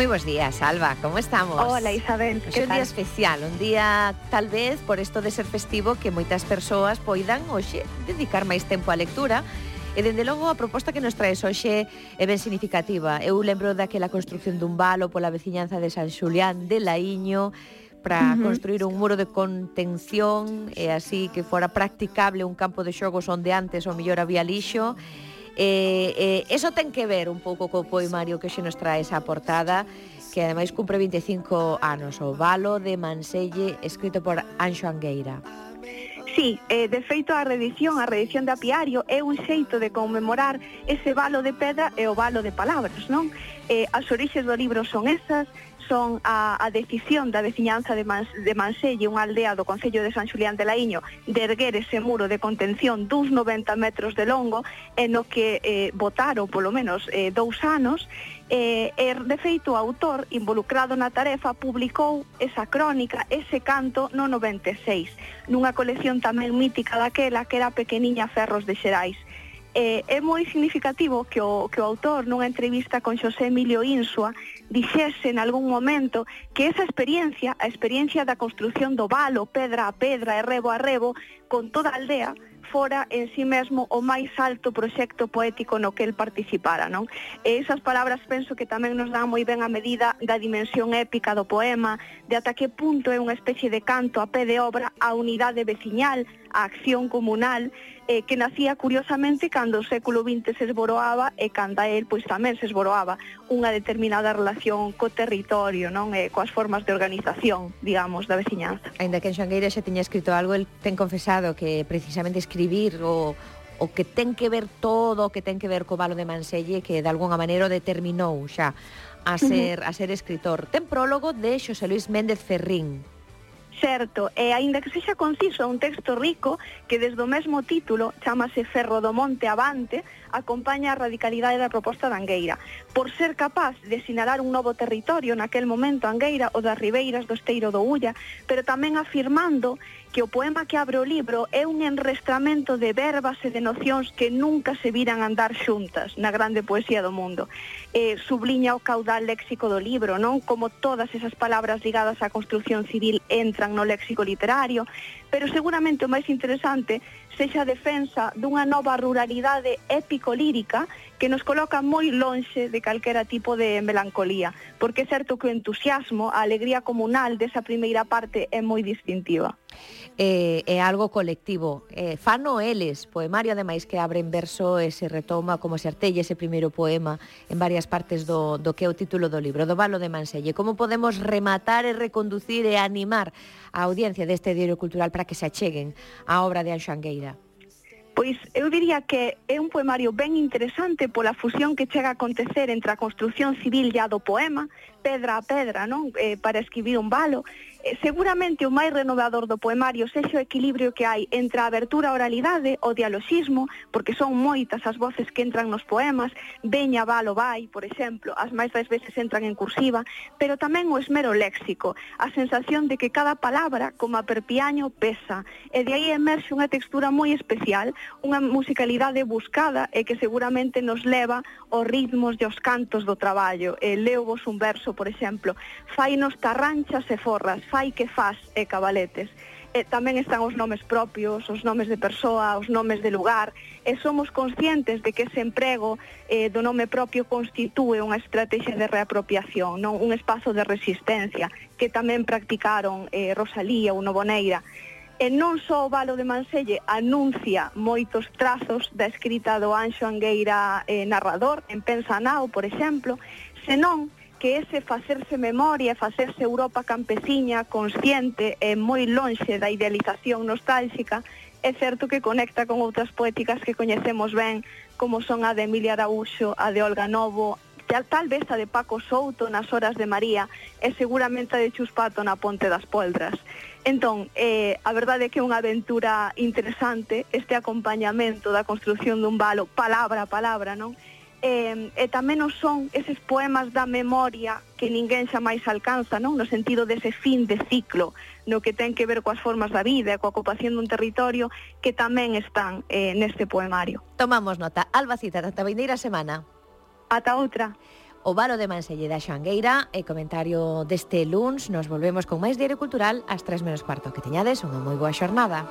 Muy buenos días, Alba, ¿cómo estamos? Hola, Isabel. ¿qué un tal? día especial, un día tal vez por isto de ser festivo que moitas persoas poidan hoxe dedicar máis tempo á lectura E dende logo a proposta que nos traes hoxe é ben significativa. Eu lembro daquela construcción dun valo pola veciñanza de San Xulián de Laíño para uh -huh. construir un muro de contención e así que fora practicable un campo de xogos onde antes o mellor había lixo Eh, eh, eso ten que ver un pouco co poemario que xe nos trae esa portada que ademais cumpre 25 anos, o Valo de Manselle, escrito por Anxo Angueira. Sí, eh, de feito a redición, a redición de apiario é un xeito de conmemorar ese valo de pedra e o valo de palabras, non? Eh, as orixes do libro son esas, son a, a decisión da veciñanza de, Mans, de Manselle, unha aldea do Concello de San Xulián de Laíño, de erguer ese muro de contención duns 90 metros de longo, en o que eh, votaron polo menos eh, dous anos, E, e, de feito, o autor involucrado na tarefa publicou esa crónica, ese canto, no 96, nunha colección tamén mítica daquela que era pequeniña Ferros de Xerais. Eh, é moi significativo que o, que o autor, nunha entrevista con Xosé Emilio Insua, dixese en algún momento que esa experiencia, a experiencia da construción do valo, pedra a pedra e rebo a rebo, con toda a aldea, fora en sí mesmo o máis alto proxecto poético no que el participara, non? E esas palabras penso que tamén nos dan moi ben a medida da dimensión épica do poema, de ata que punto é unha especie de canto a pé de obra a unidade veciñal, a acción comunal eh, que nacía curiosamente cando o século XX se esboroaba e cando el pois tamén se esboroaba unha determinada relación co territorio, non eh, coas formas de organización, digamos, da veciñanza. Ainda que en Xangueira xa tiña escrito algo, el ten confesado que precisamente escribir o, o que ten que ver todo o que ten que ver co Valo de Manselle que de algunha maneira determinou xa a ser, a ser escritor. Ten prólogo de Xosé Luis Méndez Ferrín. Certo, e aínda que sexa conciso, é un texto rico que desde o mesmo título chamase Ferro do Monte Avante, acompaña a radicalidade da proposta de Angueira, por ser capaz de sinalar un novo territorio naquel momento Angueira o das ribeiras do Esteiro do Ulla, pero tamén afirmando que o poema que abre o libro é un enrestramento de verbas e de nocións que nunca se viran andar xuntas na grande poesía do mundo. Eh, subliña o caudal léxico do libro, non como todas esas palabras ligadas á construción civil entran no léxico literario, pero seguramente o máis interesante sexa a defensa dunha nova ruralidade épico-lírica que nos coloca moi lonxe de calquera tipo de melancolía, porque é certo que o entusiasmo, a alegría comunal desa primeira parte é moi distintiva eh, é algo colectivo. Eh, fano eles, poemario ademais que abre en verso e se retoma como se artelle ese primeiro poema en varias partes do, do que é o título do libro, do Valo de Manselle. Como podemos rematar e reconducir e animar a audiencia deste Diario Cultural para que se acheguen á obra de Anxangueira? Pois eu diría que é un poemario ben interesante pola fusión que chega a acontecer entre a construción civil ya do poema, pedra a pedra, non? Eh, para escribir un valo, Eh, seguramente o máis renovador do poemario sexe o equilibrio que hai entre a abertura a oralidade, o dialoxismo, porque son moitas as voces que entran nos poemas, veña, valo, vai, por exemplo, as máis das veces entran en cursiva, pero tamén o esmero léxico, a sensación de que cada palabra, como a perpiaño, pesa, e de aí emerxe unha textura moi especial, unha musicalidade buscada e que seguramente nos leva aos ritmos e aos cantos do traballo. E leo vos un verso, por exemplo, fai nos tarranchas e forras, fai que faz e cabaletes. E tamén están os nomes propios, os nomes de persoa, os nomes de lugar, e somos conscientes de que ese emprego eh, do nome propio constitúe unha estrategia de reapropiación, non un espazo de resistencia, que tamén practicaron eh, Rosalía ou Novoneira e non só o Valo de Manselle anuncia moitos trazos da escrita do Anxo Angueira eh, narrador, en Pensanao, por exemplo, senón que ese facerse memoria, facerse Europa campesiña, consciente e moi lonxe da idealización nostálxica, é certo que conecta con outras poéticas que coñecemos ben, como son a de Emilia Araúxo, a de Olga Novo, tal vez a de Paco Souto nas Horas de María e seguramente a de Chuspato na Ponte das Poldras. Entón, eh, a verdade é que é unha aventura interesante este acompañamento da construción dun valo palabra a palabra, non? e, e tamén o son eses poemas da memoria que ninguén xa máis alcanza, non? No sentido dese fin de ciclo, no que ten que ver coas formas da vida e coa ocupación dun territorio que tamén están eh, neste poemario. Tomamos nota. Alba Cita, ata vindeira semana. Ata outra. O Valo de Manselle da Xoangueira e comentario deste luns. Nos volvemos con máis Diario Cultural ás 3 menos cuarto. Que teñades unha moi boa xornada.